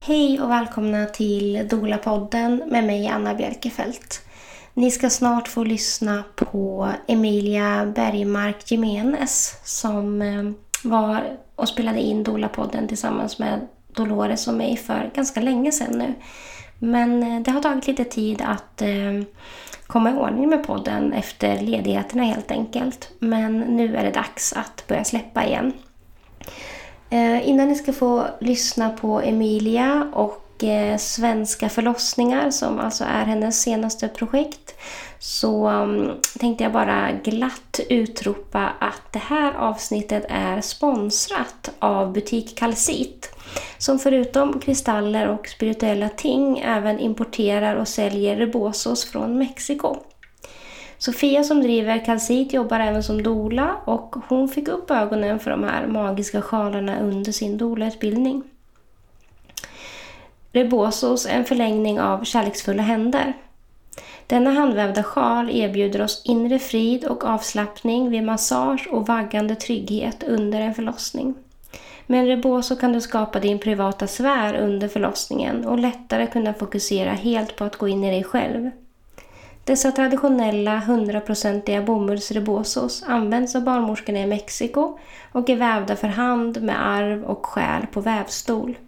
Hej och välkomna till Dola-podden med mig Anna Bjerkefelt. Ni ska snart få lyssna på Emilia Bergmark Jimenez som eh, var och spelade in Dola-podden tillsammans med Dolores och mig för ganska länge sedan nu. Men eh, det har tagit lite tid att eh, komma i ordning med podden efter ledigheterna helt enkelt. Men nu är det dags att börja släppa igen. Eh, innan ni ska få lyssna på Emilia och eh, Svenska förlossningar som alltså är hennes senaste projekt så um, tänkte jag bara glatt utropa att det här avsnittet är sponsrat av Butik Kalsit som förutom kristaller och spirituella ting även importerar och säljer rebosos från Mexiko. Sofia som driver Kalsit jobbar även som dola och hon fick upp ögonen för de här magiska sjalarna under sin doula-utbildning. Rebosos är en förlängning av kärleksfulla händer. Denna handvävda sjal erbjuder oss inre frid och avslappning vid massage och vaggande trygghet under en förlossning. Med en reboso kan du skapa din privata sfär under förlossningen och lättare kunna fokusera helt på att gå in i dig själv. Dessa traditionella 100-procentiga bomullsrebosos används av barnmorskorna i Mexiko och är vävda för hand med arv och själ på vävstol.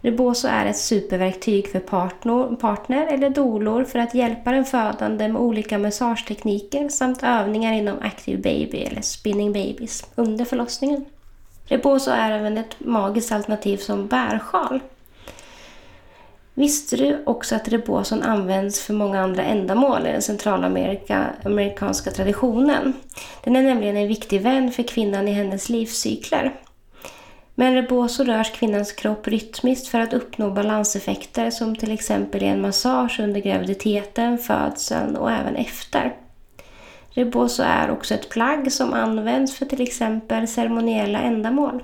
Reboso är ett superverktyg för partner, partner eller dolor för att hjälpa den födande med olika massagetekniker samt övningar inom Active Baby eller Spinning Babies under förlossningen. Reboso är även ett magiskt alternativ som bärsjal. Visste du också att reboson används för många andra ändamål i den centralamerikanska traditionen? Den är nämligen en viktig vän för kvinnan i hennes livscykler. Med en reboso rörs kvinnans kropp rytmiskt för att uppnå balanseffekter som till exempel i en massage under graviditeten, födseln och även efter. Reboso är också ett plagg som används för till exempel ceremoniella ändamål.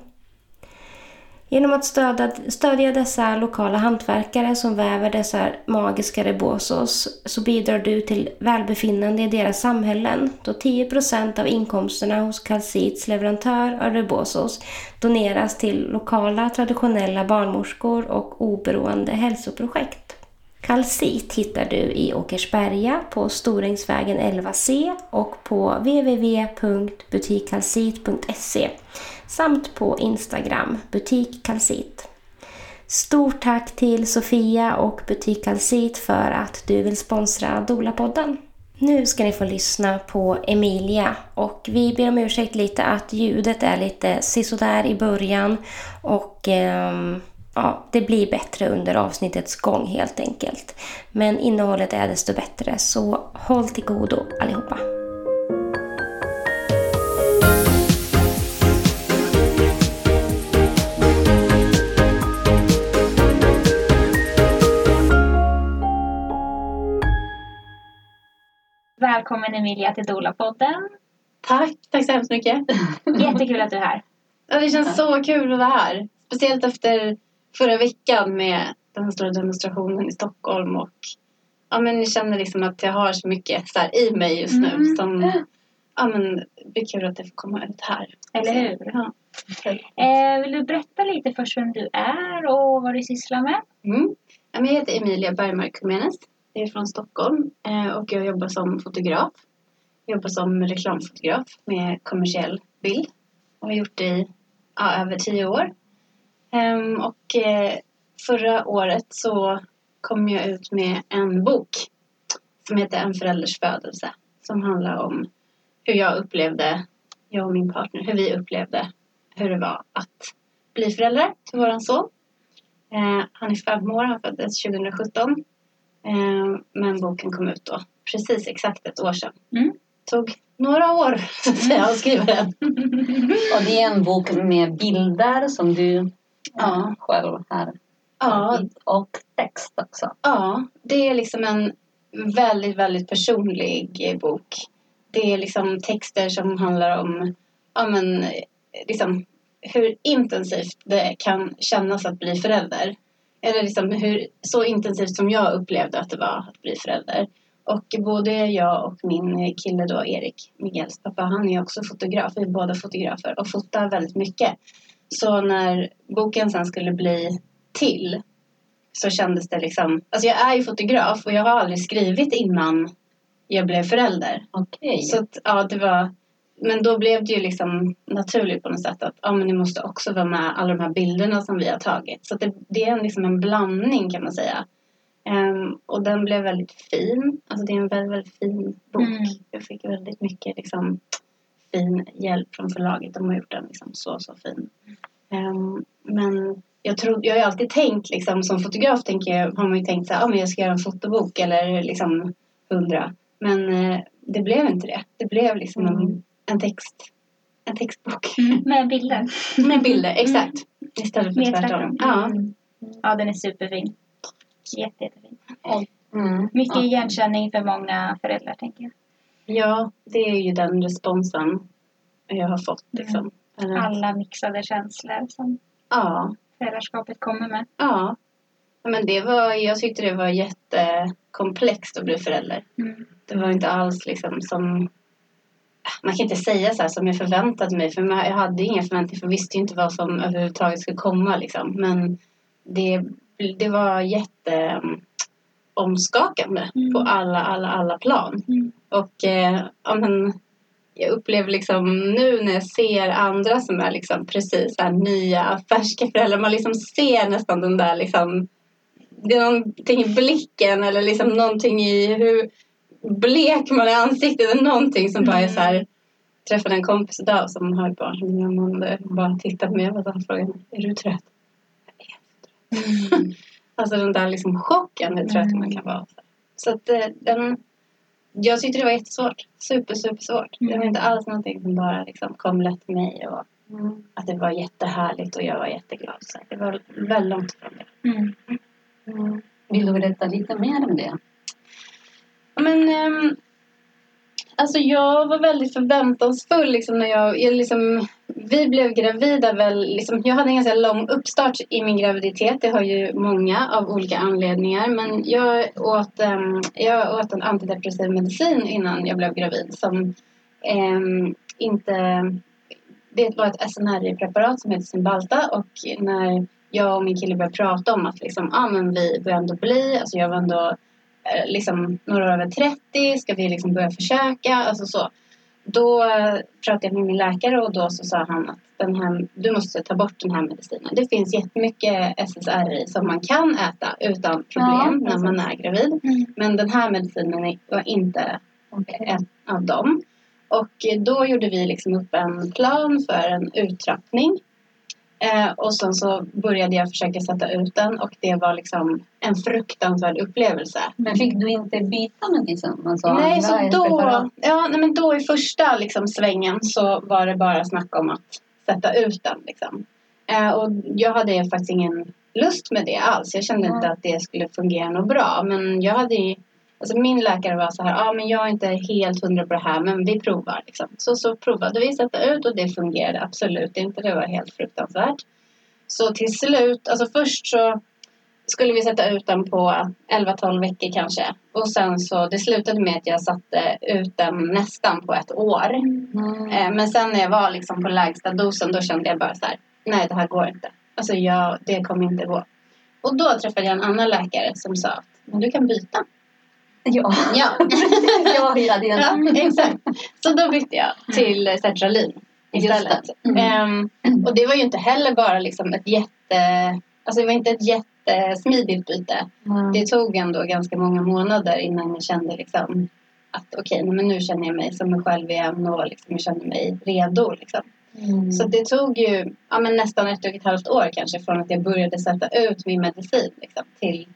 Genom att stödja, stödja dessa lokala hantverkare som väver dessa magiska rebosos så bidrar du till välbefinnande i deras samhällen då 10% av inkomsterna hos Calcits leverantör av rebosos doneras till lokala traditionella barnmorskor och oberoende hälsoprojekt. Calcit hittar du i Åkersberga på Storängsvägen 11C och på www.butikcalcit.se samt på Instagram, Butik Kalcit. Stort tack till Sofia och Butik Kalcit för att du vill sponsra Dola-podden. Nu ska ni få lyssna på Emilia och vi ber om ursäkt lite att ljudet är lite sisådär i början och eh, ja, det blir bättre under avsnittets gång helt enkelt. Men innehållet är desto bättre så håll till godo allihopa. Välkommen Emilia till Dola-podden. Tack, tack så hemskt mycket. Jättekul att du är här. Ja, det känns så kul att vara här. Speciellt efter förra veckan med den stora demonstrationen i Stockholm och ja, men jag känner liksom att jag har så mycket så här, i mig just nu Mm. som ja, men, det blir kul att det får komma ut här. Eller hur? Ja. Eh, vill du berätta lite först vem du är och vad du sysslar med? Mm. Ja, jag heter Emilia Bergmark Jimenez. Jag är från Stockholm eh, och jag jobbar som fotograf. Jag jobbar som reklamfotograf med kommersiell bild och har gjort det i ja, över tio år. Ehm, och eh, förra året så kom jag ut med en bok som heter En förälders födelse som handlar om hur jag upplevde, jag och min partner, hur vi upplevde hur det var att bli föräldrar till våran son. Eh, han är fem år, han föddes 2017. Eh, men boken kom ut då precis exakt ett år sedan. Mm. Tog några år så att säga att skriva den. Och det är en bok med bilder som du Ja. eh, själv har Ja, och text också. ja, det är liksom en väldigt, väldigt personlig bok. Det är liksom texter som handlar om ja, men, eh, liksom, hur intensivt det kan kännas att bli förälder. Eller liksom hur, så intensivt som jag upplevde att det var att bli förälder. Och både jag och min kille då, Erik, Miguels pappa, han är också fotograf. Vi är båda fotografer och fotar väldigt mycket. Så när boken sen skulle bli till så kändes det liksom... Alltså jag är ju fotograf och jag har aldrig skrivit innan jag blev förälder. Okej. Så att, ja, det var... Men då blev det ju liksom naturligt på något sätt att ja, men ni måste också vara med alla de här bilderna som vi har tagit. Så det, det är en, liksom en blandning kan man säga. Ehm, och den blev väldigt fin. Alltså det är en väldigt, väldigt fin bok. Mm. Jag fick väldigt mycket liksom, fin hjälp från förlaget. De har gjort den liksom så, så fin. Ehm, men jag, tror, jag har ju alltid tänkt, liksom, som fotograf tänker jag, har man ju tänkt så här, ah, men jag ska göra en fotobok eller liksom hundra. Men eh, det blev inte det. Det blev liksom en, en text. En textbok. Med bilder. Med bilder, exakt. Istället för tvärtom. Ja. Mm. Ja, den är superfin. Jätte, jättefin. Mm. Mycket Ja. igenkänning för många föräldrar, tänker jag. ja, det är ju den responsen jag har fått. Liksom. Eller- Alla mixade känslor som Ja, föräldraskapet kommer med. ja. Ja, Men det var, jag tyckte det var jättekomplext att bli förälder. Mm. Det var inte alls liksom som... Man kan inte säga så här som jag förväntade mig. För jag hade inga förväntningar. För jag visste inte vad som överhuvudtaget skulle komma. Liksom. Men det, det var jätte um, omskakande Mm. på alla, alla, alla plan. Mm. Och eh, ja, men, jag upplever liksom nu när jag ser andra som är liksom precis här nya, färska föräldrar. Man liksom ser nästan den där liksom det är någonting i blicken eller liksom någonting i hur blek man är i ansiktet eller någonting som bara är så här. Träffade en kompis idag som har ett barn som man bara tittade på mig och frågade är du trött? Jag är trött. Alltså den där liksom chocken hur trött man kan vara. Så att eh, den, jag tyckte det var jättesvårt. Super, super svårt. Det var inte alls någonting som bara liksom kom lätt till mig och att det var jättehärligt och jag var jätteglad. Så det var väldigt långt ifrån det. Mm. Mm. Vill du berätta lite mer om det? Men, um, alltså jag var väldigt förväntansfull liksom när jag, jag liksom, vi blev gravida väl, liksom, jag hade en ganska lång uppstart i min graviditet. Det har ju många av olika anledningar. Men jag åt, um, jag åt en antidepressiv medicin innan jag blev gravid som um, inte, det var ett SNRI-preparat som heter Cymbalta och när jag och min kille började prata om att liksom, ah, men vi börjar ändå bli, alltså jag var ändå liksom några över 30, ska vi liksom börja försöka? Alltså så. Då eh, pratade jag med min läkare och då så sa han att den här, du måste ta bort den här medicinen. Det finns jättemycket SSRI som man kan äta utan problem Ja, när man är gravid. Mm. Men den här medicinen var inte en av dem. Och eh, då gjorde vi liksom upp en plan för en uttrappning. Eh, och sen så började jag försöka sätta ut den och det var liksom en fruktansvärd upplevelse. Men fick du inte byta medicin? Alltså nej, så då, ja, nej, men då i första liksom, svängen så var det bara snack om att sätta ut den. Liksom. Eh, och jag hade faktiskt ingen lust med det alls. Jag kände inte Mm. att det skulle fungera något bra. Men jag hade alltså min läkare var så här, ja ah, men jag är inte helt hundra på det här men vi provar. Liksom. Så, så provade vi sätta ut och det fungerade absolut inte. Det var helt fruktansvärt. Så till slut, alltså först så skulle vi sätta ut den på 11-12 veckor kanske. Och sen så, det slutade med att jag satte ut den nästan på ett år. Mm. Eh, Men sen när jag var liksom på lägsta dosen då kände jag bara så här, nej det här går inte. Alltså jag, det kommer inte gå. Och då träffade jag en annan läkare som sa att men du kan byta. Ja, Ja, ja hela tiden. ja exakt. Så då bytte jag till sertralin Just istället. Mm. Ehm, och det var ju inte heller bara liksom ett jätte, alltså det var inte ett jättesmidigt byte. Mm. Det tog ändå ganska många månader innan jag kände liksom att okej, nej, men nu känner jag mig som mig själv igen och liksom jag känner mig redo. Liksom. Mm. Så det tog ju ja, men nästan ett och ett halvt år kanske från att jag började sätta ut min medicin liksom, till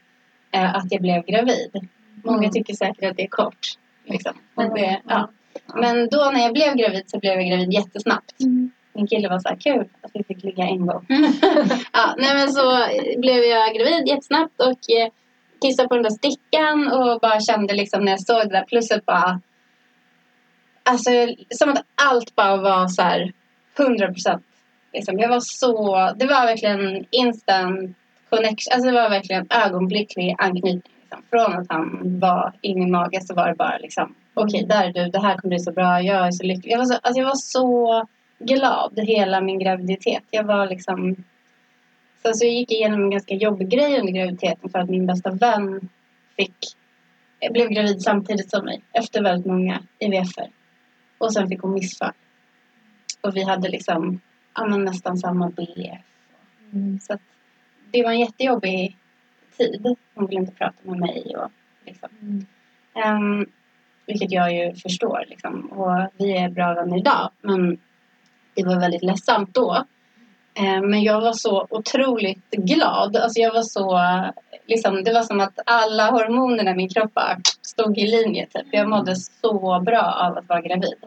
eh, att jag blev gravid. Många Mm. tycker säkert att det är kort. Liksom. Och Mm. det, ja. Men då när jag blev gravid så blev jag gravid jättesnabbt. Mm. Min kille var så här kul att vi fick ligga en gång. ja, nej men så blev jag gravid jättesnabbt och eh, kissade på den där stickan och bara kände liksom när jag såg det där plusset bara Alltså som att allt bara var så här 100 procent. Liksom, jag var så, det var verkligen instant connection. Alltså det var verkligen ögonblicklig anknytning. Liksom. Från att han var i min mage så var det bara liksom okej där är du, det här kommer bli så bra, jag är så lycklig. Jag var så, alltså jag var så glad hela min graviditet. Jag var liksom Sen så gick jag igenom en ganska jobbig grej under graviditeten för att min bästa vän fick, blev gravid samtidigt som mig efter väldigt många IVF-er. Och sen fick hon missfall. Och vi hade liksom ja, nästan samma BF. Så att det var en jättejobbig tid. Hon ville inte prata med mig. Och, liksom. Ehm, vilket jag ju förstår. Liksom. Och vi är bra vänner idag. Men det var väldigt ledsamt då. Ehm, men jag var så otroligt glad. Alltså jag var så, liksom, det var som att alla hormonerna i min kropp stod i linje. Typ. Jag mådde så bra av att vara gravid.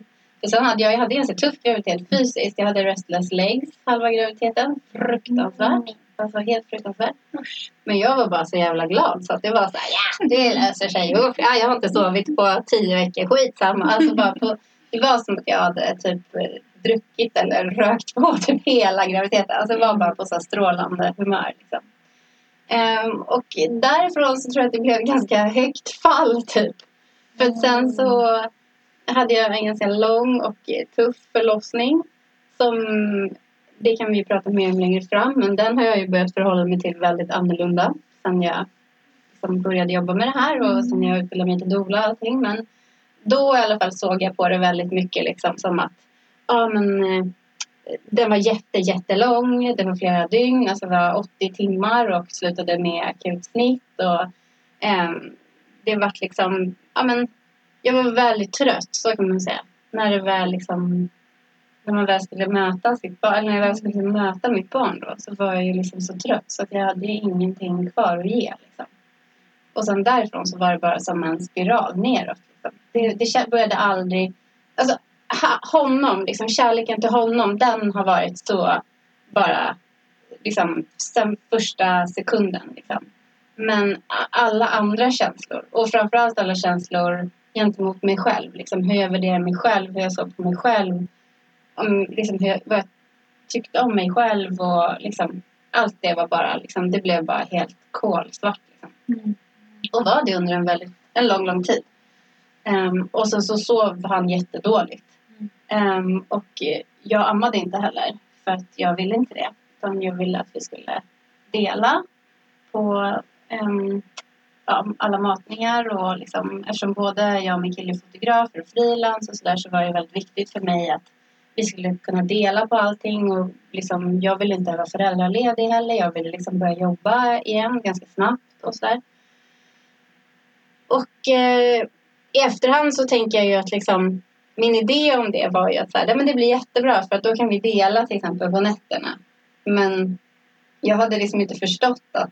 För sen hade jag, jag hade en ganska tuff graviditet fysiskt. Jag hade restless legs halva graviditeten. Fruktansvärt. Alltså helt fruktansvärt. Men jag var bara så jävla glad så att det var så här, ja det löser sig. Uff, ja, jag har inte sovit på tio veckor, skitsamma. Alltså bara på, det var som att jag hade typ druckit eller rökt på typ hela graviditeten. Alltså det var bara på så här strålande humör. Liksom. Um, och därifrån så tror jag att det blev ett ganska högt fall typ. För sen så hade jag en ganska lång och tuff förlossning. Som, det kan vi prata mer om längre fram. Men den har jag ju börjat förhålla mig till väldigt annorlunda. Sen jag liksom började jobba med det här och sen jag utbildade mig till doula och allting. Men då i alla fall såg jag på det väldigt mycket liksom som att ja men eh, den var jätte, jättelång. Det var flera dygn, alltså det var 80 timmar och slutade med akutsnitt. Och, eh, det var liksom, ja men jag var väldigt trött, så kan man säga. När det väl liksom, när man väl skulle möta sitt barn, eller när jag väl skulle möta mitt barn då, så var jag ju liksom så trött så att jag hade ju ingenting kvar att ge. Liksom. Och sen därifrån så var det bara som en spiral neråt. Liksom. Det, det började aldrig, alltså honom, liksom kärleken till honom, den har varit så bara liksom sen första sekunden. Liksom. Men alla andra känslor och framförallt alla känslor gentemot mig själv. Liksom hur jag värderar mig själv, hur jag såg på mig själv. Om, liksom hur jag, vad jag tyckte om mig själv och liksom allt det var bara liksom, det blev bara helt kolsvart. Liksom. Och var det under en väldigt, en lång, lång tid. Ehm, och sen så sov han jättedåligt. Ehm, och eh, jag ammade inte heller för att jag ville inte det. Utan jag ville att vi skulle dela på ehm, ja, alla matningar och liksom, eftersom både jag och min kille är fotografer och frilans och sådär så var det väldigt viktigt för mig att vi skulle kunna dela på allting och liksom, jag ville inte vara föräldraledig heller. Jag ville liksom börja jobba igen ganska snabbt och sådär. Och eh, i efterhand så tänker jag ju att liksom min idé om det var ju att så här, "Nej, men det blir jättebra för att då kan vi dela till exempel på nätterna. Men jag hade liksom inte förstått att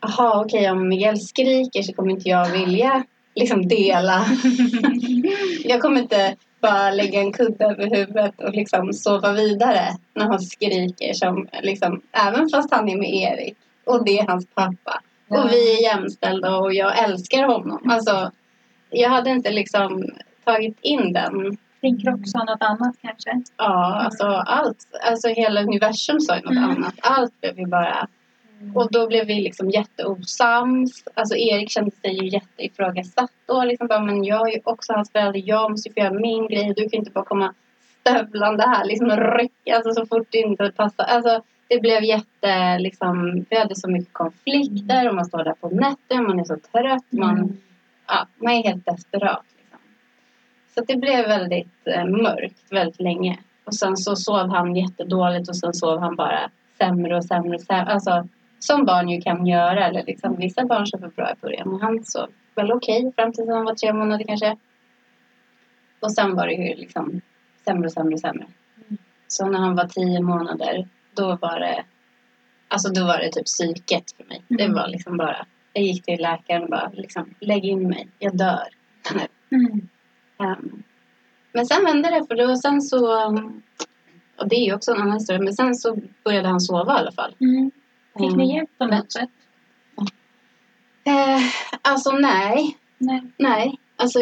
Jaha, okej om Miguel skriker så kommer inte jag vilja liksom dela. jag kommer inte bara lägga en kudde över huvudet och liksom sova vidare när han skriker. Som, liksom, även fast han är med Erik och det är hans pappa. Och vi är jämställda och jag älskar honom. Alltså, jag hade inte liksom tagit in den. Din kropp sa något annat kanske? Ja, alltså allt. Alltså hela universum sa något Mm. annat. Allt blev ju bara och då blev vi liksom jätteosams. Alltså Erik kände sig ju jätteifrågasatt då. Liksom bara, men jag är ju också hans förälder. Jag måste ju få göra min grej. Du kan inte bara komma stövlande här liksom rycka alltså, så fort det inte passar. Alltså det blev jätte liksom. Vi hade så mycket konflikter och man står där på nätter. Man är så trött. Man, ja, man är helt desperat. Liksom. Så det blev väldigt eh, mörkt väldigt länge. Och sen så sov han jättedåligt och sen sov han bara sämre och sämre. Och sämre. Alltså, som barn ju kan göra. Eller liksom, vissa barn sover bra i början. Men han sov väl okej fram tills han var tre månader kanske. Och sen var det ju liksom sämre och sämre och sämre. Så när han var tio månader då var det Alltså då var det typ psyket för mig. Det var liksom bara Jag gick till läkaren och bara liksom Lägg in mig, jag dör. Mm. Ehm, men sen vände det för då sen så och det är ju också en annan historia. Men sen så började han sova i alla fall. Mm. Fick Mm. ni hjälp på något sätt? Eh, alltså nej. Nej. Nej. Alltså,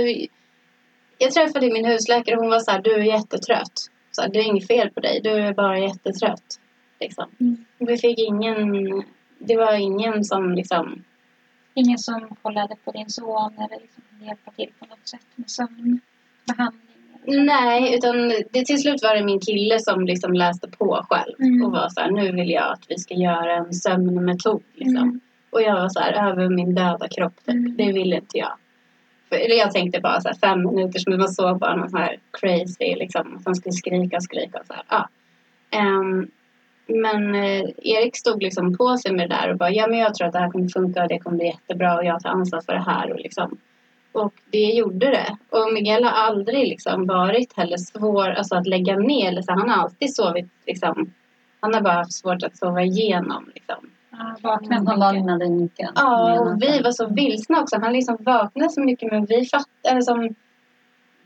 jag träffade min husläkare och hon var så här, du är jättetrött. Så här, det är inget fel på dig, du är bara jättetrött. Liksom. Mm. Vi fick ingen, det var ingen som liksom, Ingen som kollade på din son eller liksom hjälpa till på något sätt med sömnbehandling? Nej, utan det, till slut var det min kille som liksom läste på själv Mm. och var så här, nu vill jag att vi ska göra en sömnmetod. Liksom. Mm. Och jag var så här, över min döda kropp, typ. Mm. det vill inte jag. För, eller jag tänkte bara så här, fem minuter, som man såg bara någon sån här crazy, liksom, att han skulle skrika och skrika. Och så här. Ja. Ehm, men eh, Erik stod liksom på sig med det där och bara, ja men jag tror att det här kommer funka och det kommer bli jättebra och jag tar ansvar för det här. Och, liksom. Och det gjorde det. Och Miguel har aldrig liksom varit heller svår alltså att lägga ner. Eller så, han har alltid sovit, liksom, han har bara haft svårt att sova igenom. Liksom. Ja, vaknat Han mycket. vaknade mycket. Ja, och vi var så vilsna också. Han liksom vaknade så mycket men vi fattade som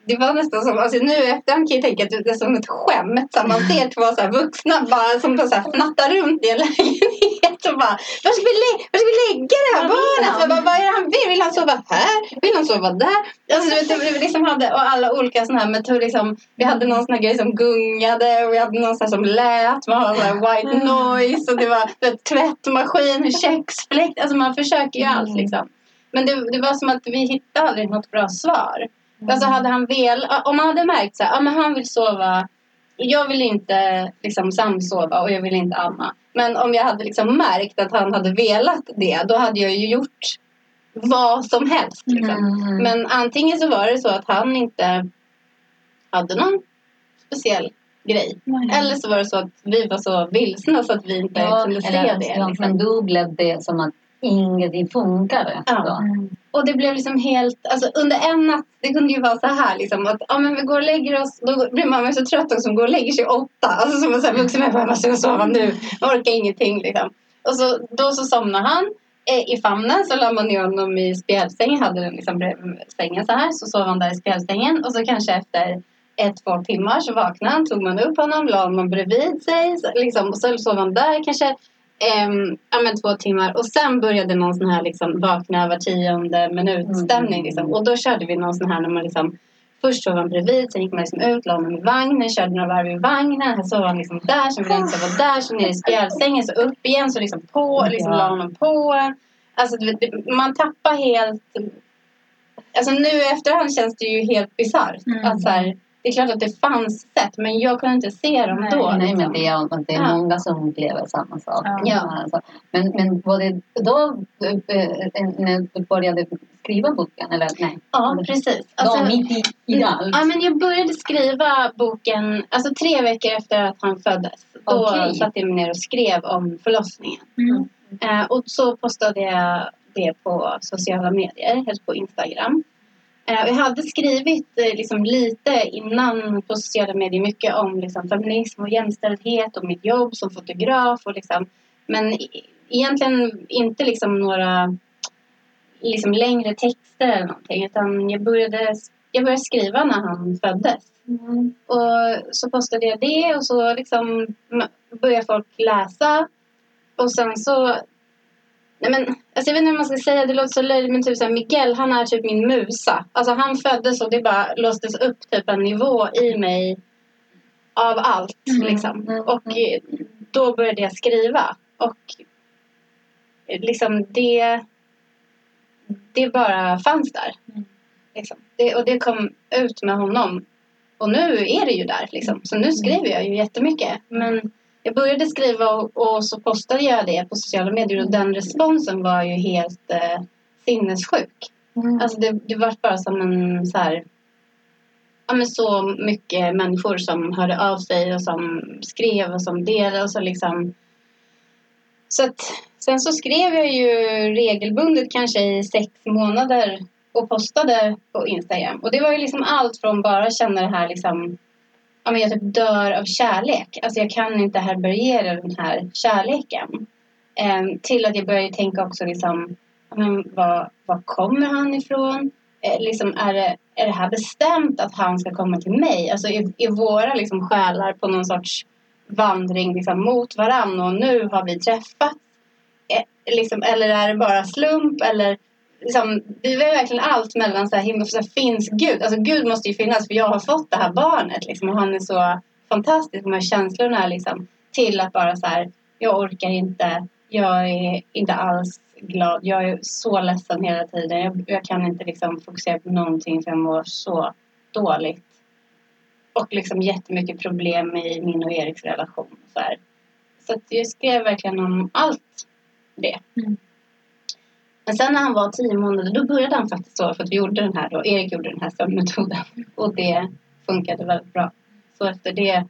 det var nästan som, alltså nu efterhand kan jag tänka att det är som ett skämt. Så man ser två så vuxna bara som bara så här fnattar runt i en lägenhet och bara Var ska vi, lä- var ska vi lägga det här barnet? bara, vad är det han vill? Vill han sova här? Vill han sova där? Alltså, du vet, vi liksom hade, och alla olika sådana här metoder. Liksom, vi hade någon sån här grej som gungade och vi hade någon sån här som lät. Man hade sån white Mm. noise och det var vet, tvättmaskin, köksfläkt. Alltså man försöker ju allt Mm. liksom. Men det, det var som att vi hittade aldrig något bra svar. Alltså hade han vel, om man hade märkt så här, ja, men han vill sova, jag vill inte liksom samsova och jag vill inte amma. Men om jag hade liksom märkt att han hade velat det, då hade jag ju gjort vad som helst. Liksom. Mm. Men antingen så var det så att han inte hade någon speciell grej. Nej. Eller så var det så att vi var så vilsna så att vi inte Ja, kunde se det. liksom. Men då blev det som att ingenting funkade. Ja. Och det blev liksom helt, alltså under en natt, det kunde ju vara så här liksom att ja men vi går och lägger oss, då blir man så trött också som går och lägger sig åtta. Alltså som en sån här vuxen människa, jag måste sova nu, jag orkar ingenting liksom. Och så, då så somnar han eh, i famnen, så la man ner honom i spjälsängen, hade den liksom bredvid sängen så här, så sov han där i spjälsängen och så kanske efter ett, två timmar så vaknade han, tog man upp honom, la honom bredvid sig, liksom, och så sov han där kanske Ehm, ja, men två timmar och sen började någon sån här liksom, vakna var tionde minut stämning. Mm. Liksom. Och då körde vi någon sån här när man liksom Först sov han bredvid, sen gick man liksom ut, la honom i vagnen, körde några varv i vagnen. Här sov han liksom där, sen ville han inte sova där, så ner i spjälsängen, så upp igen, så liksom på, liksom Ja. la honom på. Alltså man tappar helt... Alltså nu efterhand känns det ju helt bisarrt. Mm. Att så här, det är klart att det fanns sätt, men jag kunde inte se dem Nej, då. Nej, liksom. men det är, det är Ja. många som upplever samma sak. Ja. Alltså, men, men var det då eh, när du började skriva boken? Eller nej? Ja, precis. Alltså, då mitt i, i allt? Ja, men jag började skriva boken alltså tre veckor efter att han föddes. Då Okej. satte jag mig ner och skrev om förlossningen. Mm. Eh, och så postade jag det på sociala medier, helst på Instagram. Eh, och jag hade skrivit eh, liksom lite innan på sociala medier mycket om liksom, feminism och jämställdhet och mitt jobb som fotograf. Och, liksom, men egentligen inte liksom några liksom, längre texter eller någonting. Utan jag började, jag började skriva när han föddes. Mm. Och så postade jag det och så liksom började folk läsa. Och sen så... Nej men, alltså jag vet inte hur man ska säga, det låter så löjligt men typ så här, Miguel han är typ min musa. Alltså han föddes och det bara låstes upp typ en nivå i mig av allt Mm. liksom. Mm. Och eh, då började jag skriva. Och liksom det... Det bara fanns där. Mm. Liksom. Det, och det kom ut med honom. Och nu är det ju där liksom. Så nu skriver jag ju jättemycket. Men jag började skriva och, och så postade jag det på sociala medier och den responsen var ju helt eh, sinnessjuk. Mm. Alltså det, det var bara som en så här... Ja men så mycket människor som hörde av sig och som skrev och som delade och så liksom... Så att sen så skrev jag ju regelbundet kanske i sex månader och postade på Instagram. Och det var ju liksom allt från bara känna det här liksom... Ja men jag typ dör av kärlek. Alltså jag kan inte härbärgera den här kärleken. Eh, till att jag började tänka också liksom... Men var, var kommer han ifrån? Eh, liksom, är, det, är det här bestämt att han ska komma till mig? Alltså är, är våra liksom, själar på någon sorts vandring liksom, mot varandra och nu har vi träffats? Eh, liksom, eller är det bara slump? Eller, liksom, det är verkligen allt mellan så här, himmel och så här, finns Gud? Alltså Gud måste ju finnas för jag har fått det här barnet liksom, och han är så fantastisk. De här känslorna liksom, till att bara så här, jag orkar inte, jag är inte alls glad. Jag är så ledsen hela tiden. Jag, jag kan inte liksom fokusera på någonting för jag mår så dåligt. och liksom jättemycket problem i min och Eriks relation. Så, här. så att jag skrev verkligen om allt det. Mm. Men sen när han var tio månader då började han faktiskt så för att vi gjorde den här då, Erik gjorde den här sömnmetoden och det funkade väldigt bra. Så efter det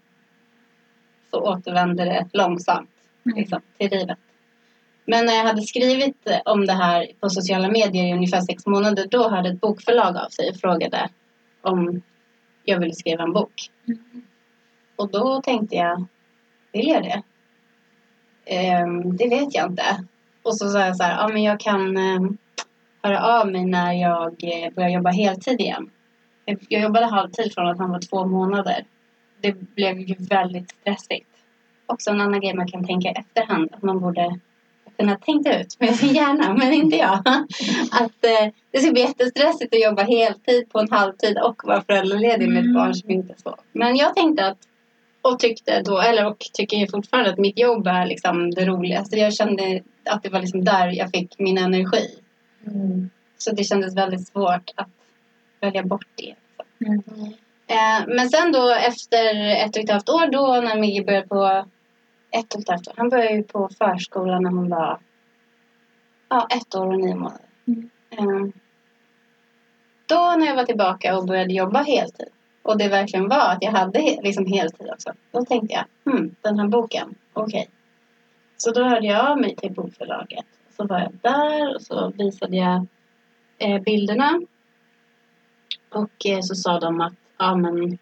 så återvände det långsamt Mm. liksom, till livet. Men när jag hade skrivit om det här på sociala medier i ungefär sex månader då hörde ett bokförlag av sig och frågade om jag ville skriva en bok. Mm. Och då tänkte jag, vill jag det? Ehm, det vet jag inte. Och så sa jag så här, ja men jag kan ehm, höra av mig när jag eh, börjar jobba heltid igen. Jag, jag jobbade halvtid från att han var två månader. Det blev ju väldigt stressigt. Också en annan grej man kan tänka i efterhand, att man borde kunna tänka ut med sin hjärna, men inte jag. Att eh, det skulle bli jättestressigt att jobba heltid på en halvtid och vara föräldraledig med ett Mm. barn som inte så. Men jag tänkte att, och tyckte då, eller och tycker fortfarande att mitt jobb är liksom det roligaste. Jag kände att det var liksom där jag fick min energi. Mm. Så det kändes väldigt svårt att välja bort det. Mm. Eh, men sen då efter ett och ett halvt år då när Migge började på ett och ett halvt år. Han började ju på förskolan när hon var ja, ett år och nio månader. Mm. Eh, då när jag var tillbaka och började jobba heltid och det verkligen var att jag hade liksom heltid också. Då tänkte jag, hmm, den här boken, okej. Så då hörde jag av mig till bokförlaget. Så var jag där och så visade jag eh, bilderna. Och eh, så sa de att ja, men,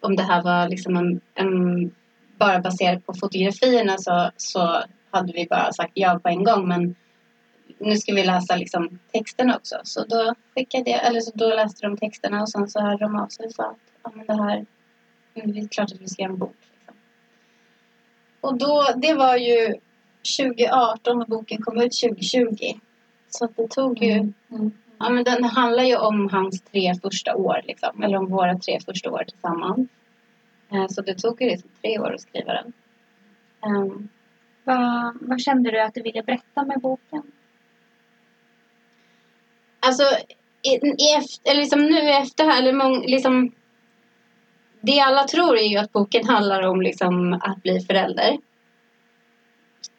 om det här var liksom en, en, bara baserat på fotografierna så, så hade vi bara sagt ja på en gång. Men nu ska vi läsa liksom texterna också. Så då skickade jag, eller så då läste de texterna och sen så hörde de av sig och sa att ja, men det här, mm, det är klart att vi ska göra en bok. Liksom. Och då, det var ju 2018 och boken kom ut 2020. Så det tog ju Mm. Ja, men den handlar ju om hans tre första år, liksom. eller om våra tre första år tillsammans. Eh, Så det tog ju liksom tre år att skriva den. Ehm, Vad, vad kände du att du ville berätta med boken? Alltså, i, i efter, eller liksom nu i efterhand, eller mång, liksom, det alla tror är ju att boken handlar om liksom, att bli förälder.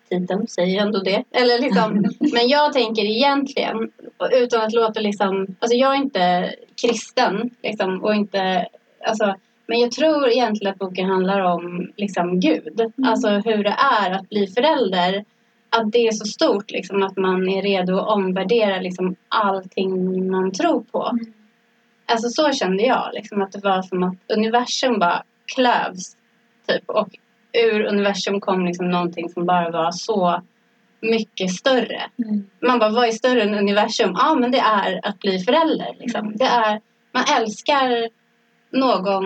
Titeln säger ju ändå det. Eller liksom, men jag tänker egentligen, utan att låta liksom, alltså jag är inte kristen liksom, och inte, alltså, men jag tror egentligen att boken handlar om liksom Gud. Alltså hur det är att bli förälder. Att det är så stort liksom, att man är redo att omvärdera liksom, allting man tror på. Mm. Alltså så kände jag. Liksom, att det var som att universum bara klövs. Typ, och ur universum kom liksom någonting som bara var så mycket större. Mm. Man bara, vad är större än universum? Ja, men det är att bli förälder. Liksom. Det är, man älskar någon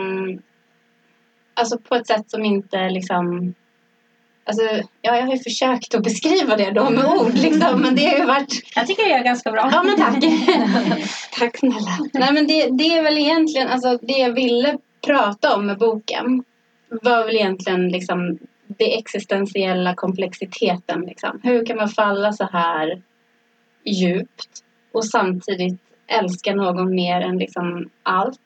alltså på ett sätt som inte liksom... Alltså, ja, jag har ju försökt att beskriva det då med ord, liksom, men det har ju varit Jag tycker det är ganska bra. Ja men tack. tack snälla. Nej men det, det är väl egentligen, alltså det jag ville prata om med boken var väl egentligen liksom det existentiella komplexiteten liksom. Hur kan man falla så här djupt och samtidigt älska någon mer än liksom allt?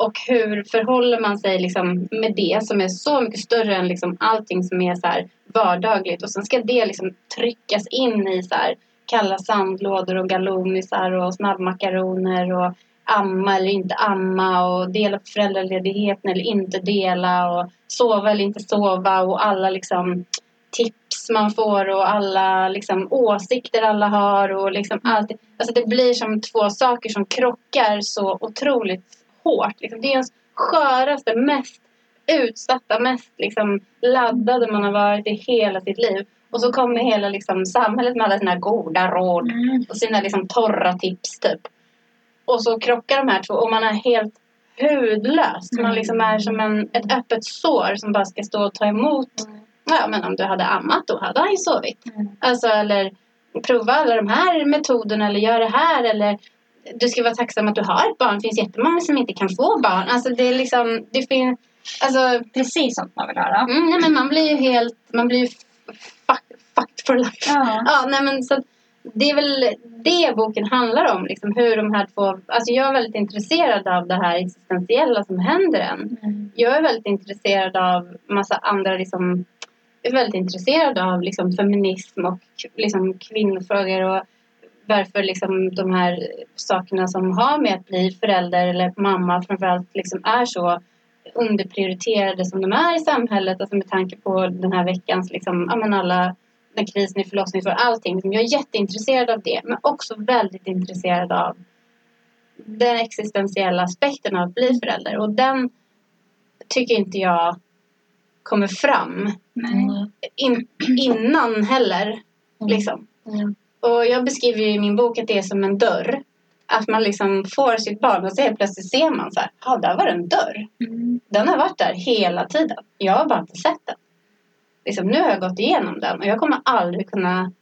Och hur förhåller man sig liksom med det som är så mycket större än liksom allting som är så här vardagligt och sen ska det liksom tryckas in i så här kalla sandlådor och galonisar och snabbmakaroner och amma eller inte amma och dela på föräldraledigheten eller inte dela och sova eller inte sova och alla liksom tips man får och alla liksom åsikter alla har och liksom allt. Alltså det blir som två saker som krockar så otroligt hårt. Liksom det är ens sköraste, mest utsatta, mest liksom laddade man har varit i hela sitt liv. Och så kommer hela liksom samhället med alla sina goda råd Mm. och sina liksom torra tips typ. Och så krockar de här två och man är helt hudlös. Man liksom är som en, ett öppet sår som bara ska stå och ta emot. Ja, men om du hade ammat då hade han ju sovit. Mm. Alltså eller prova alla de här metoderna eller gör det här eller du ska vara tacksam att du har ett barn. Det finns jättemånga som inte kan få barn. Alltså det är liksom, det finns, alltså Precis sånt man vill höra. Mm, nej, men man blir ju helt, man blir ju fuck, fucked for life. Ja. Ja, nej, men så det är väl det boken handlar om. Liksom, hur de här två... Alltså jag är väldigt intresserad av det här existentiella som händer en. Mm. Jag är väldigt intresserad av massa andra liksom, är väldigt intresserad av liksom, feminism och liksom, kvinnofrågor och varför liksom, de här sakerna som har med att bli förälder eller mamma framförallt liksom, är så underprioriterade som de är i samhället. Alltså med tanke på den här veckans liksom, ja, men alla den krisen i förlossningsvård, allting. Liksom, Jag är jätteintresserad av det men också väldigt intresserad av den existentiella aspekten av att bli förälder och den tycker inte jag kommer fram in, innan heller. Liksom. Mm. Och jag beskriver i min bok att det är som en dörr. Att man liksom får sitt barn och så helt plötsligt ser man så här, ja där var det en dörr. Mm. Den har varit där hela tiden. Jag har bara inte sett den. Liksom, nu har jag gått igenom den och jag kommer aldrig kunna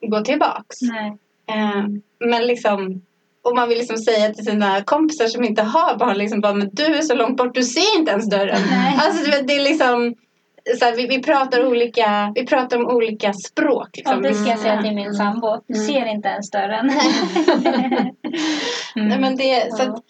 gå tillbaks. Nej. Eh, men liksom, och man vill liksom säga till sina kompisar som inte har barn, liksom bara, men du är så långt bort, du ser inte ens dörren. Nej. Alltså det är liksom, så här, vi, vi, pratar olika, vi pratar om olika språk. Liksom. det ska jag säga till min Mm. sambo. Du Mm. ser inte ens dörren. Nej, men det, så att,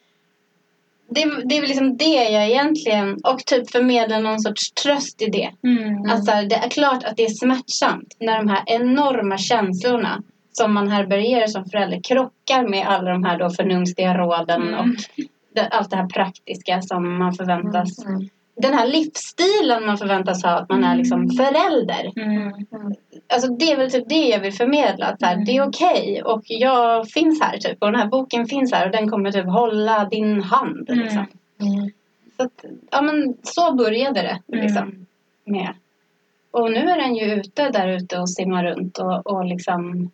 det, det är väl liksom det jag egentligen, och typ förmedla någon sorts tröst i det. Mm. Att så här, det är klart att det är smärtsamt när de här enorma känslorna som man härbärgerar som förälder krockar med alla de här då förnumstiga råden Mm. och det, allt det här praktiska som man förväntas. Mm. Den här livsstilen man förväntas ha, att man är liksom förälder. Mm. Alltså det är väl typ det jag vill förmedla. Att här, Mm. Det är okej och jag finns här typ. Och den här boken finns här och den kommer typ hålla din hand. Mm. Liksom. Mm. Så, att, ja, men så började det. Liksom, Mm. med. Och nu är den ju ute där ute och simmar runt och, och liksom...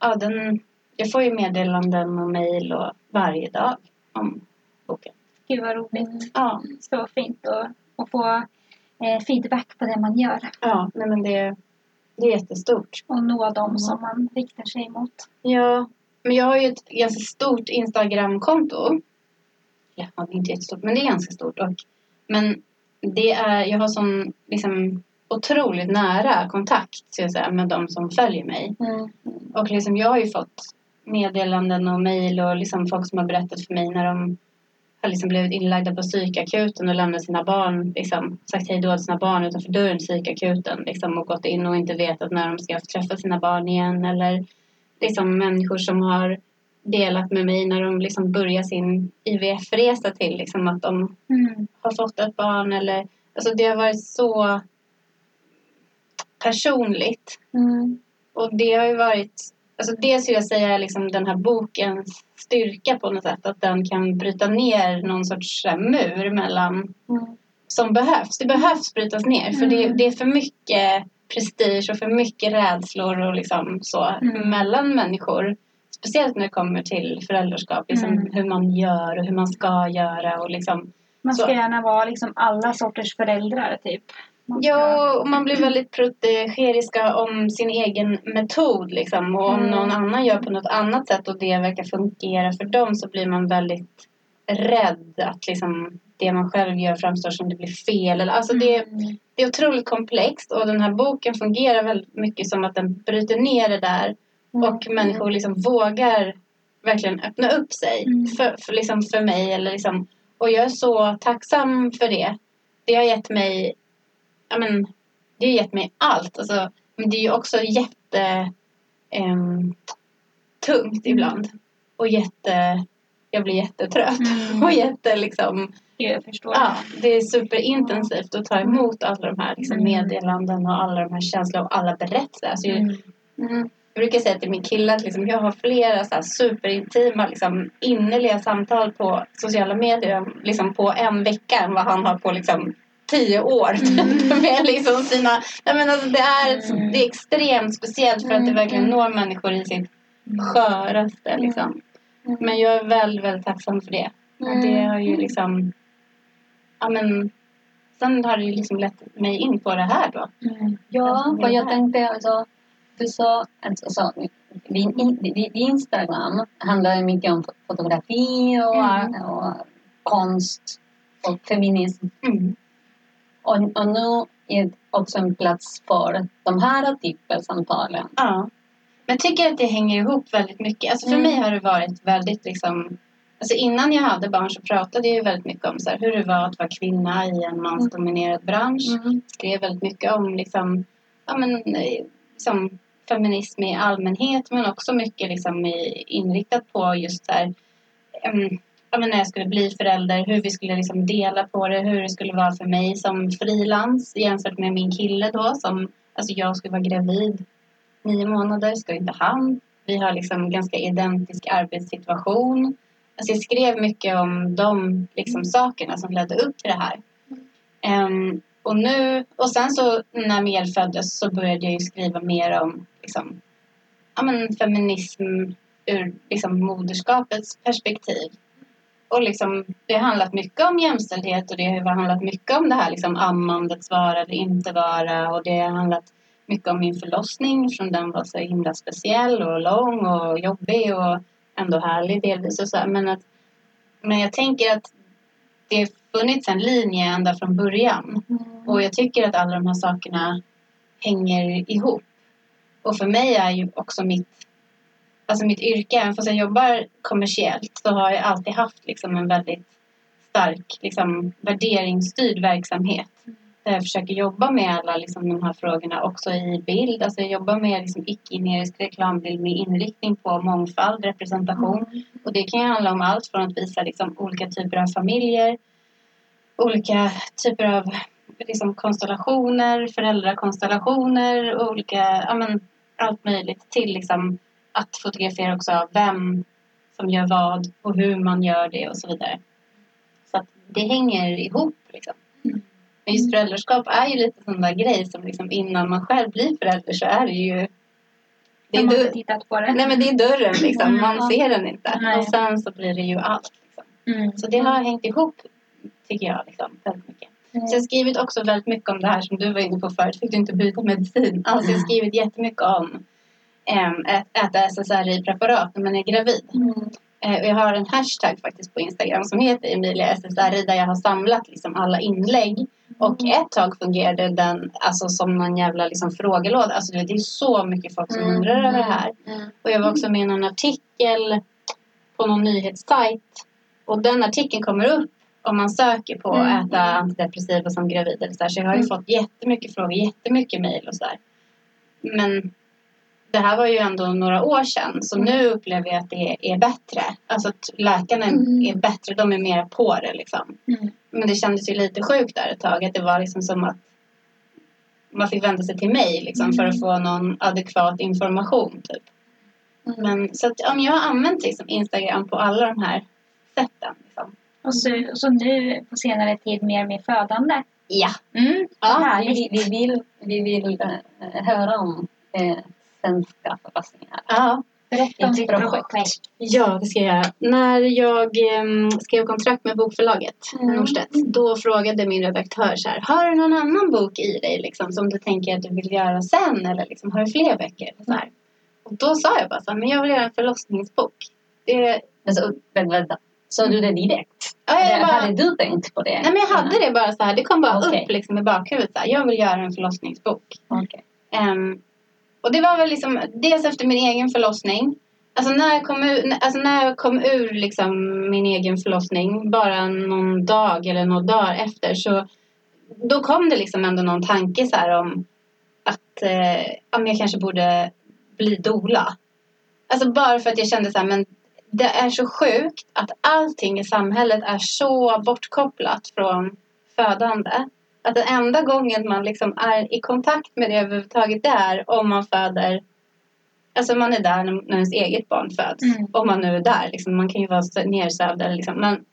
Ja, den, jag får ju meddelanden och mejl och varje dag om boken. Gud vad roligt. Ja, Så fint att, att få eh, feedback på det man gör. ja nej, men det, det är jättestort. Och nå dem Mm. som man riktar sig mot. Ja, men jag har ju ett ganska stort Instagramkonto. Ja, det är inte jättestort, men det är ganska stort. Och, men det är, jag har sån liksom, otroligt nära kontakt ska jag säga, med de som följer mig. Mm. Och liksom, jag har ju fått meddelanden och mejl och liksom folk som har berättat för mig när de har liksom blivit inlagda på psykakuten och lämnat sina barn, liksom, sagt hej då till sina barn utanför dörren till psykakuten liksom, och gått in och inte vetat när de ska träffa sina barn igen. Eller liksom, människor som har delat med mig när de liksom börjar sin IVF-resa till liksom, att de Mm. har fått ett barn. Eller, alltså, det har varit så personligt. Mm. Och det har ju varit, alltså det skulle jag säga liksom den här bokens styrka på något sätt. Att den kan bryta ner någon sorts här, mur mellan, Mm. som behövs. Det behövs brytas ner för det, Mm. det är för mycket prestige och för mycket rädslor och liksom så Mm. mellan människor. Speciellt när det kommer till föräldraskap, liksom Mm. hur man gör och hur man ska göra och liksom Man ska Så. gärna vara liksom alla sorters föräldrar typ. Ja, och man blir väldigt protegeriska om sin egen metod. Liksom. Och om Mm. någon annan gör på något annat sätt och det verkar fungera för dem så blir man väldigt rädd att liksom, det man själv gör framstår som det blir fel. Alltså det, Mm. det är otroligt komplext och den här boken fungerar väldigt mycket som att den bryter ner det där Mm. och människor liksom vågar verkligen öppna upp sig Mm. för, för, liksom för mig. Eller liksom, och jag är så tacksam för det. Det har gett mig, ja men, det har gett mig allt. Alltså, men det är ju också jätte ehm, tungt ibland. Och jätte, jag blir jättetrött. Mm. Och jätte liksom, jag förstår. ja, det är superintensivt att ta emot alla de här liksom, Mm. meddelanden och alla de här känslorna och alla berättelser. Alltså, Mm. Mm. Jag brukar säga till min kille att liksom, jag har flera så här superintima, liksom, innerliga samtal på sociala medier liksom, på en vecka än vad han har på liksom, tio år. med liksom sina, nej, men alltså, det, är, ett- Mm. det är extremt speciellt för att det Mm, verkligen mm. når människor i sitt sköraste. Liksom. Mm. Men jag är väldigt, väldigt tacksam för det. Och det har ju liksom... Ja, men, sen har det ju liksom lett mig in på det här då. Mm. Ja, för jag tänkte alltså, du sa, alltså, så, din, in- din, Instagram handlar mycket om fotografi och, Mm. och konst och feminism. Mm. Och, och nu är det också en plats för de här artikelsamtalen. Ja. Men jag tycker att det hänger ihop väldigt mycket. Alltså för Mm. mig har det varit väldigt liksom... Alltså innan jag hade barn så pratade jag ju väldigt mycket om så här, hur det var att vara kvinna i en mansdominerad bransch. Mm. Skrev väldigt mycket om liksom, ja, men, liksom, feminism i allmänhet men också mycket liksom, i, inriktat på just så här, ja, men när jag skulle bli förälder, hur vi skulle liksom dela på det, hur det skulle vara för mig som frilans jämfört med min kille då som, alltså jag skulle vara gravid nio månader, ska inte han. Vi har liksom ganska identisk arbetssituation. Alltså jag skrev mycket om de liksom sakerna som ledde upp till det här. Um, och nu, och sen så när Mel föddes så började jag ju skriva mer om liksom, ja, men feminism ur liksom, moderskapets perspektiv. Och liksom, det har handlat mycket om jämställdhet och det har handlat mycket om det här liksom, ammandets vara eller inte vara. Och det har handlat mycket om min förlossning från den var så himla speciell och lång och jobbig och ändå härlig delvis. Och så här. Men, att, men jag tänker att det har funnits en linje ända från början. Och jag tycker att alla de här sakerna hänger ihop. Och för mig är ju också mitt, alltså mitt yrke, även fast jag jobbar kommersiellt, så har jag alltid haft liksom en väldigt stark liksom, värderingsstyrd verksamhet. Där jag försöker jobba med alla liksom, de här frågorna också i bild. Alltså jag jobbar med liksom, icke-generisk reklambild med inriktning på mångfald, representation. Och det kan ju handla om allt från att visa liksom, olika typer av familjer, olika typer av liksom, konstellationer, föräldrakonstellationer, olika, ja, men, allt möjligt till liksom, att fotografera också vem som gör vad och hur man gör det och så vidare. Så att det hänger ihop. Liksom. Men just föräldraskap är ju lite sån där grej som liksom, innan man själv blir förälder så är det ju det är, dörr, tittat på det. nej, men det är dörren liksom, Mm. man ser den inte. Nej. Och sen så blir det ju allt. Liksom. Mm. Så det har hängt ihop tycker jag liksom, väldigt mycket. Mm. Så jag har skrivit också väldigt mycket om det här som du var inne på förut. Fick du inte byta medicin? Alltså jag har skrivit jättemycket om äta SSRI-preparat när man är gravid. Mm. Eh, jag har en hashtag faktiskt på Instagram som heter Emilia SSRI där jag har samlat liksom alla inlägg. Och ett tag fungerade den alltså som någon jävla liksom frågelåda. Alltså det är så mycket folk som Mm. undrar över det här. Mm. Och jag var också med i någon artikel på någon nyhetssajt. Och den artikeln kommer upp om man söker på Mm. att äta antidepressiva som gravid. Eller så, här. så jag har ju Mm. fått jättemycket frågor, jättemycket mejl och sådär. Men det här var ju ändå några år sedan. Så Mm. nu upplever jag att det är bättre. Alltså att läkarna Mm. är bättre, de är mer på det liksom. Mm. Men det kändes ju lite sjukt där ett tag. Att det var liksom som att man fick vända sig till mig liksom, för att få någon adekvat information. Typ. Mm. Men, så att, men jag har använt liksom, Instagram på alla de här sätten. Liksom. Och så, så nu på senare tid mer med födande. Ja. Mm. Ja. Vi, vi vill, vi vill eh, höra om eh, svenska förpassningar. ja. Berätta om ditt Projekt. projekt. Ja, det ska jag göra. När jag um, skrev kontrakt med bokförlaget Mm. Norstedt, då frågade min redaktör så här, har du någon annan bok i dig liksom, som du tänker att du vill göra sen? Eller liksom, har du fler böcker? Så här. Och då sa jag bara så här, men jag vill göra en förlossningsbok. Det, Men så, vänta, vänta. Sa du det direkt? ja, jag bara, Hade du tänkt på det? nej, men jag hade det bara så här, det kom bara Okej. upp liksom, i bakhuvudet. Så här, jag vill göra en förlossningsbok. Okej. Ehm, och det var väl liksom dels efter min egen förlossning. Alltså när jag kom ur, alltså när jag kom ur liksom min egen förlossning, bara någon dag eller några dagar efter, så då kom det liksom ändå någon tanke så här om att eh, om jag kanske borde bli dola. Alltså bara för att jag kände så här, men det är så sjukt att allting i samhället är så bortkopplat från födande. Att den enda gången man liksom är i kontakt med det överhuvudtaget är om man föder Alltså man är där när, ens eget barn föds. Mm. Om man nu är där. Liksom, man kan ju vara nersövd. Eller liksom, men,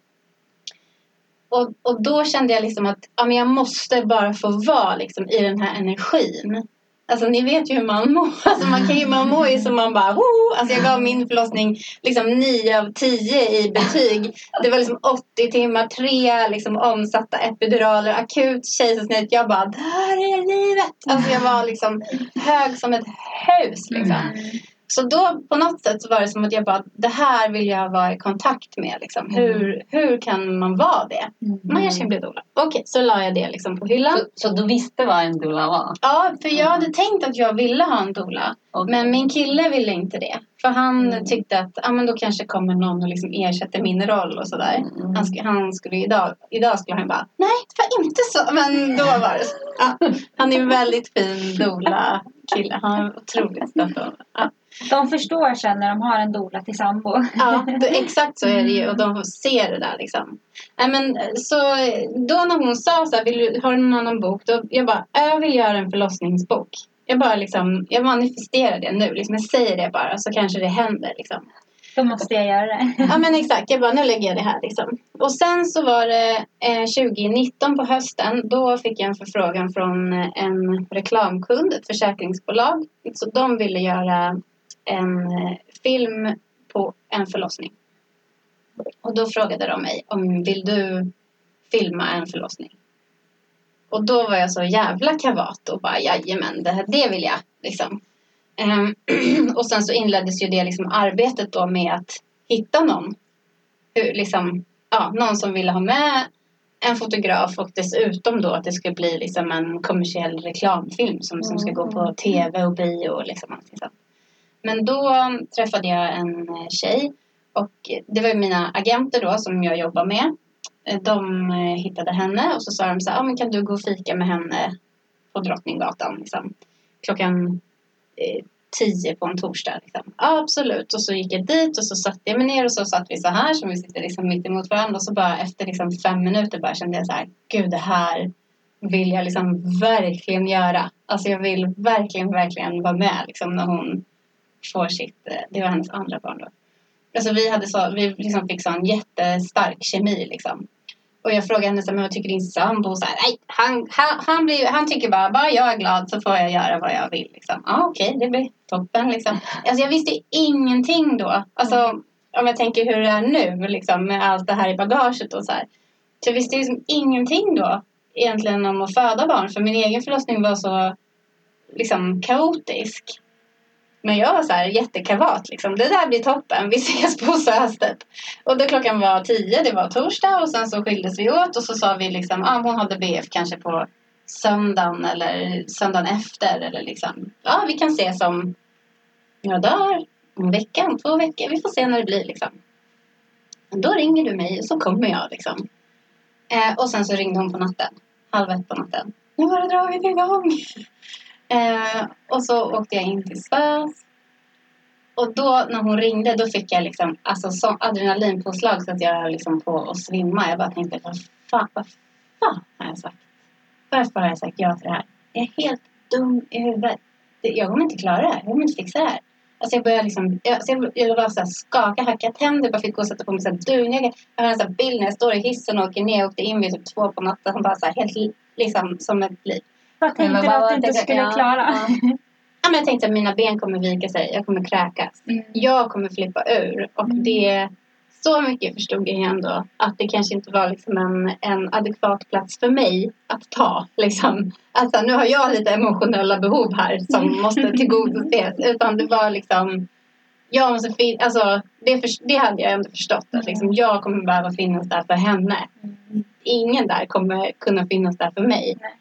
och, och då kände jag liksom att ja, men jag måste bara få vara liksom, i den här energin. Alltså ni vet ju hur man mår. Alltså, man, kan ju, man mår ju som man bara Woo! Alltså jag gav min förlossning liksom 9 av 10 i betyg. Det var liksom 80 timmar, tre liksom omsatta epiduraler, akut kejsarsnitt. Jag bara, där är livet! Alltså jag var liksom hög som ett hus liksom. Mm. Mm. Så då på något sätt var det som att jag bara, det här vill jag vara i kontakt med. Liksom. Hur, hur kan man vara det? Man kanske kan bli doula. Okej, så la jag det liksom på hyllan. Så, så du visste vad en doula var? Ja, för jag hade tänkt att jag ville ha en doula. Okej. Men min kille ville inte det. För han Mm. tyckte att ah, men då kanske kommer någon och liksom ersätter min roll och sådär. Mm. Han, sk- han skulle idag, idag skulle han bara, nej det var inte så. Men då var det så. Ja, han är en väldigt fin doula-kille. Han är otroligt stöttande. Ja. De förstår sen när de har en doula till sambo. Ja, då, exakt så är det ju och de ser det där liksom. Nej, men, så då när hon sa så här, vill du, har du någon annan bok? Då, jag bara, jag vill göra en förlossningsbok. Jag bara liksom, jag manifesterar det nu. Liksom, jag säger det bara så kanske det händer liksom. Då måste jag göra det. Ja men exakt, jag bara nu lägger jag det här liksom. Och sen så var det eh, 2019 på hösten. Då fick jag en förfrågan från en reklamkund, ett försäkringsbolag. Så de ville göra en eh, film på en förlossning. Och då frågade de mig om vill du filma en förlossning? Och då var jag så jävla kavat och bara jajamän, det, här, det vill jag. Liksom. Ehm, och sen så inleddes ju det liksom arbetet då med att hitta någon. Hur, liksom, ja, någon som ville ha med en fotograf och dessutom då att det skulle bli liksom en kommersiell reklamfilm som, som ska gå på tv och bio och liksom allting sånt. Men då träffade jag en eh, tjej och det var ju mina agenter då som jag jobbar med. Eh, de eh, hittade henne och så sa de så här, ah, men kan du gå och fika med henne på Drottninggatan liksom. klockan eh, tio på en torsdag. Liksom. Ja, absolut. Och så gick jag dit och så satte jag mig ner och så satt vi så här som vi sitter liksom mitt emot varandra. Och så bara efter liksom fem minuter bara kände jag så här, gud det här vill jag liksom verkligen göra. Alltså jag vill verkligen, verkligen vara med liksom när hon får sitt, eh, det var hennes andra barn då. Alltså vi hade så, vi liksom fick sån jättestark kemi liksom. Och jag frågade henne så här, men vad tycker din sambo? Och Så här, Nej, han, han, han, blir, han tycker bara, bara jag är glad så får jag göra vad jag vill. Liksom. Ja, okej, okay, det blir toppen. Liksom. Alltså, jag visste ju ingenting då. Alltså, om jag tänker hur det är nu liksom, med allt det här i bagaget och så här. Så jag visste liksom ingenting då egentligen om att föda barn. För min egen förlossning var så liksom kaotisk. Men jag var så här jättekavat liksom. Det där blir toppen. Vi ses på Söstedt. Och då klockan var tio, det var torsdag och sen så skildes vi åt och så sa vi liksom, ah, hon hade BF kanske på söndagen eller söndagen efter eller liksom, ja vi kan ses om några dagar, om veckan, två veckor, vi får se när det blir liksom. Men då ringer du mig och så kommer jag liksom. Eh, och sen så ringde hon på natten, halv ett på natten. Nu har det dragit igång. Eh, och så åkte jag in till SÖS. Och då när hon ringde då fick jag liksom alltså, så adrenalinpåslag så att jag liksom på att svimma. Jag bara tänkte, vad fan, vad fan har jag sagt? Varför har jag sagt ja till det här? Jag är helt dum i huvudet. Jag kommer inte klara det här. Jag kommer inte fixa det här. Alltså jag började liksom, jag, alltså, jag, jag så här skaka, hacka tänder. bara fick gå och sätta på mig så här dunjacka. Jag har en sån bild när jag står i hissen och åker ner. Jag åkte in vid typ två på natten. Bara så här, helt liksom som ett liv. Vad tänkte du att du inte skulle ja, klara? ja. Ja, men jag tänkte att mina ben kommer vika sig. Jag kommer kräkas. Mm. Jag kommer flippa ur. Och Mm. det... Så mycket förstod jag ändå. Att det kanske inte var liksom en, en adekvat plats för mig att ta. Liksom. Alltså, nu har jag lite emotionella behov här som måste tillgodoses. Utan det var liksom... Jag måste fin- alltså, det, för, det hade jag ändå förstått. Att liksom, jag kommer behöva finnas där för henne. Ingen där kommer kunna finnas där för mig. Nej.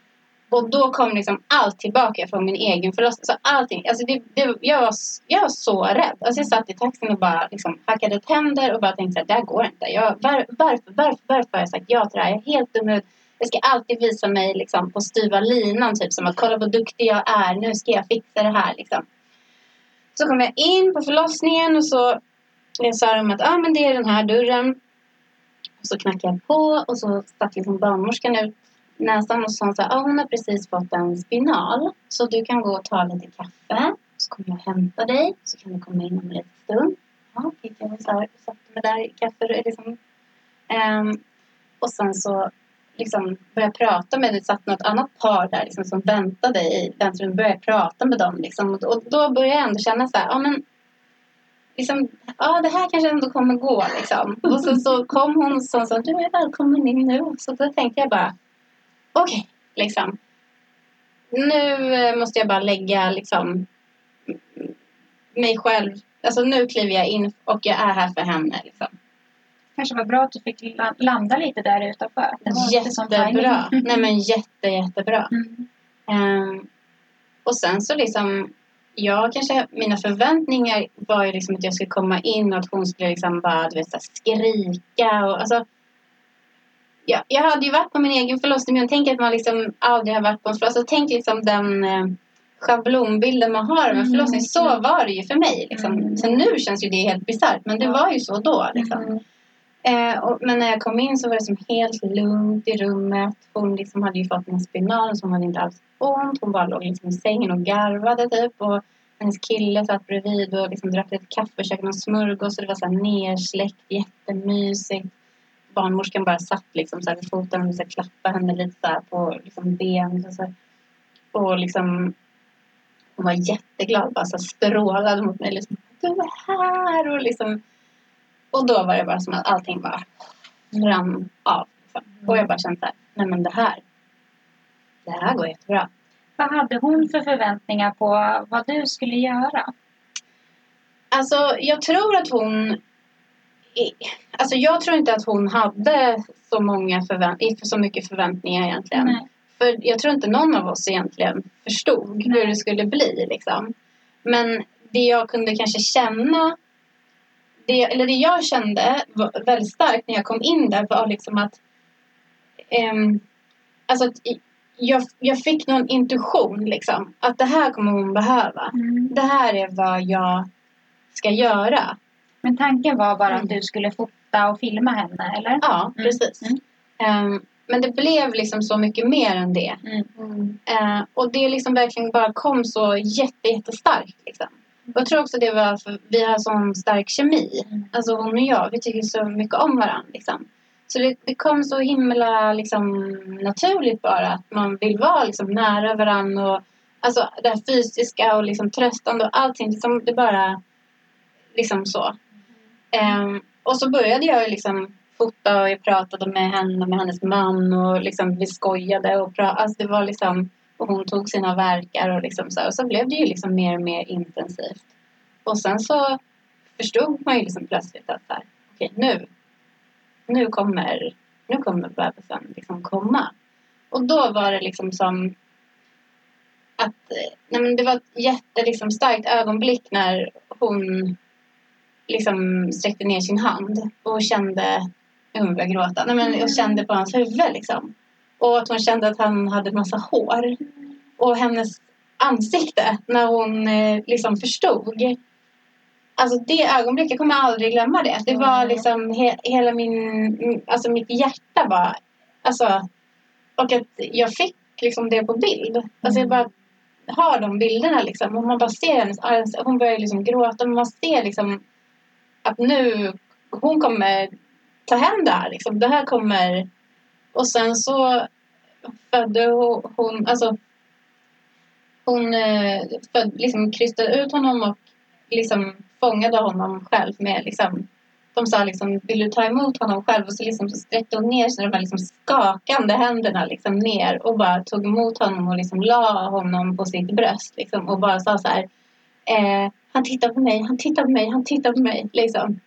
Och då kom liksom allt tillbaka från min egen förlossning. Så allting, alltså det, det, jag, var, jag var så rädd. Alltså jag satt i taxin och bara liksom hackade tänder och bara tänkte att det här går inte. Jag, var, varför, varför, varför har jag sagt ja till det här? Jag är helt dum i huvudet. Jag ska alltid visa mig liksom, på styva linan. Typ som att kolla vad duktig jag är. Nu ska jag fixa det här. Liksom. Så kom jag in på förlossningen och så jag sa de att ah, men det är den här dörren. Och så knackade jag på och så stack liksom barnmorskan ut näsan och sa så här, ah, hon har precis fått en spinal. Så du kan gå och ta lite kaffe. Så kommer jag hämta dig. Så kan du komma in om en liten stund. Ja, gick jag och satte mig där i kaffe. Liksom. Um, och sen så liksom började jag prata med, det satt något annat par där liksom, som väntade i väntrummet. Började prata med dem liksom. och, och då började jag ändå känna så här, ja men liksom, ja det här kanske ändå kommer gå liksom. Och så, så kom hon och sa du är välkommen in nu. Så då tänkte jag bara, okej, liksom. Nu eh, måste jag bara lägga liksom mig själv. Alltså nu kliver jag in och jag är här för henne. Liksom. kanske var bra att du fick la- landa lite där utanför. Jättebra. Nej men jätte, jättebra. Mm. Ehm, och sen så liksom, jag kanske, mina förväntningar var ju liksom att jag skulle komma in och att hon skulle liksom bara, du vet, så här, skrika och alltså. Ja, jag hade ju varit på min egen förlossning men jag tänker att man liksom aldrig har varit på en förlossning. Tänk liksom den eh, schablonbilden man har av en Mm. förlossning. Så var det ju för mig. Liksom. Mm. Så nu känns ju det helt bisarrt men det var ju så då. Liksom. Mm. Eh, och, men när jag kom in så var det som helt lugnt i rummet. Hon liksom hade ju fått en spinal så hon hade inte alls ont. Hon bara låg liksom i sängen och garvade typ. Och hennes kille satt bredvid och liksom drack lite kaffe och käkade någon smörgås. Och det var så här nersläckt, jättemysigt. Barnmorskan bara satt liksom så här vid foten och så här klappade henne lite så här på liksom ben. Så här. Och liksom hon var jätteglad, bara så här strålade mot mig. Liksom, du är här! Och liksom och då var det bara som att allting bara rann av. Liksom. Och jag bara kände så här, nej men det här, det här går jättebra. Vad hade hon för förväntningar på vad du skulle göra? Alltså jag tror att hon, alltså jag tror inte att hon hade så, många förvänt- så mycket förväntningar egentligen. Nej. För jag tror inte någon av oss egentligen förstod hur det skulle bli. Liksom. Men det jag kunde kanske känna, det, eller det jag kände väldigt starkt när jag kom in där var liksom att, ehm, alltså att jag, jag fick någon intuition liksom. Att det här kommer hon behöva. Mm. Det här är vad jag ska göra. Men tanken var bara Mm. att du skulle fota och filma henne, eller? Ja, Mm. precis. Mm. Ehm, men det blev liksom så mycket mer än det. Mm. Eh, och det liksom verkligen bara kom så jätte, jättestarkt. Liksom. Och jag tror också det var för vi har sån stark kemi. Mm. Alltså hon och jag, vi tycker så mycket om varandra. Liksom. Så det, det kom så himla liksom, naturligt bara att man vill vara liksom, nära varandra. Och, alltså det här fysiska och liksom, tröstande och allting. Liksom, det bara liksom så. Um, och så började jag liksom fota och jag pratade med henne och med hennes man och liksom vi skojade och pratade. alltså det var liksom och hon tog sina verkar och liksom så och så blev det ju liksom mer och mer intensivt. Och sen så förstod man ju liksom plötsligt att så här, okej nu, nu kommer, nu kommer bebisen liksom komma. Och då var det liksom som att, eh, nej men det var ett jättestarkt liksom ögonblick när hon liksom sträckte ner sin hand och kände, jag började gråta, nej men jag kände på hans huvud liksom. Och att hon kände att han hade massa hår. Och hennes ansikte när hon eh, liksom förstod. Alltså det ögonblicket, jag kommer aldrig glömma det. Det var Mm. liksom he, hela min, alltså mitt hjärta bara, alltså och att jag fick liksom det på bild. Alltså jag bara har de bilderna liksom. Och man bara ser hennes hon börjar liksom gråta. Man ser liksom att nu, hon kommer ta hem det här liksom. Det här kommer... Och sen så födde hon, hon alltså hon eh, föd, liksom krystade ut honom och liksom fångade honom själv med liksom de sa liksom, vill du ta emot honom själv? Och så, liksom, så sträckte hon ner sina de liksom skakande händerna liksom ner och bara tog emot honom och liksom la honom på sitt bröst. Liksom, och bara sa så här, eh, han tittar på mig, han tittar på mig, han tittar på mig. Liksom.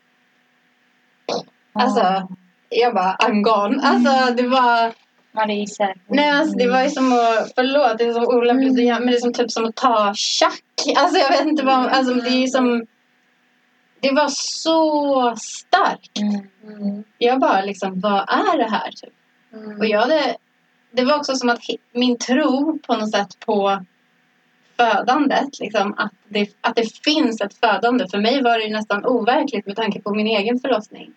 Alltså, jag bara, I'm gone. Alltså, det var... Marie säkert. Nej, alltså, det var ju som att, förlåt, det är så olämpligt göra, men det är som, typ som att ta tjack. Alltså jag vet inte vad, alltså det är ju som, det var så starkt. Mm. Jag bara liksom, vad är det här? Typ? Och jag hade, det var också som att min tro på något sätt på födandet, liksom, att, det, att det finns ett födande. För mig var det nästan overkligt med tanke på min egen förlossning.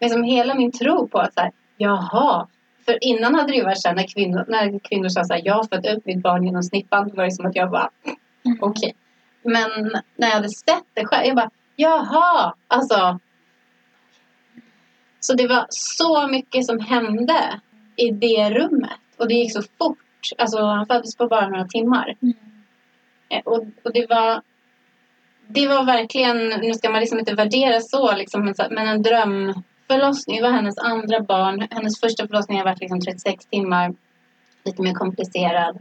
Men som hela min tro på att så här, jaha. För innan hade det ju varit så här, när kvinnor, när kvinnor sa så här, jag har fött ut mitt barn genom snippan. Då var det som att jag bara, Mm. okej. Men när jag hade sett det själv, jag bara, jaha. Alltså. Så det var så mycket som hände i det rummet. Och det gick så fort. Alltså han föddes på bara några timmar. Mm. Eh, och, och det var det var verkligen, nu ska man liksom inte värdera så, liksom, men men en drömförlossning. Det var hennes andra barn. Hennes första förlossning har varit liksom 36 timmar. Lite mer komplicerad.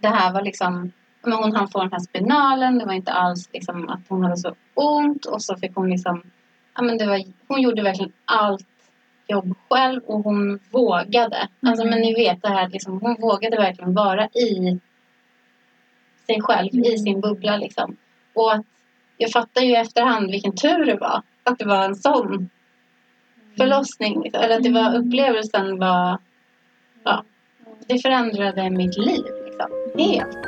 Det här var liksom men hon hann få den här spinalen. Det var inte alls liksom att hon hade så ont. Och så fick hon liksom... Ja, men det var, hon gjorde verkligen allt jobb själv och hon vågade. Alltså, men ni vet det här, liksom, hon vågade verkligen vara i sig själv, i sin bubbla. Liksom. Och att, jag fattar ju i efterhand vilken tur det var att det var en sån förlossning. Liksom. Eller att det var, upplevelsen var... Ja, det förändrade mitt liv liksom, helt.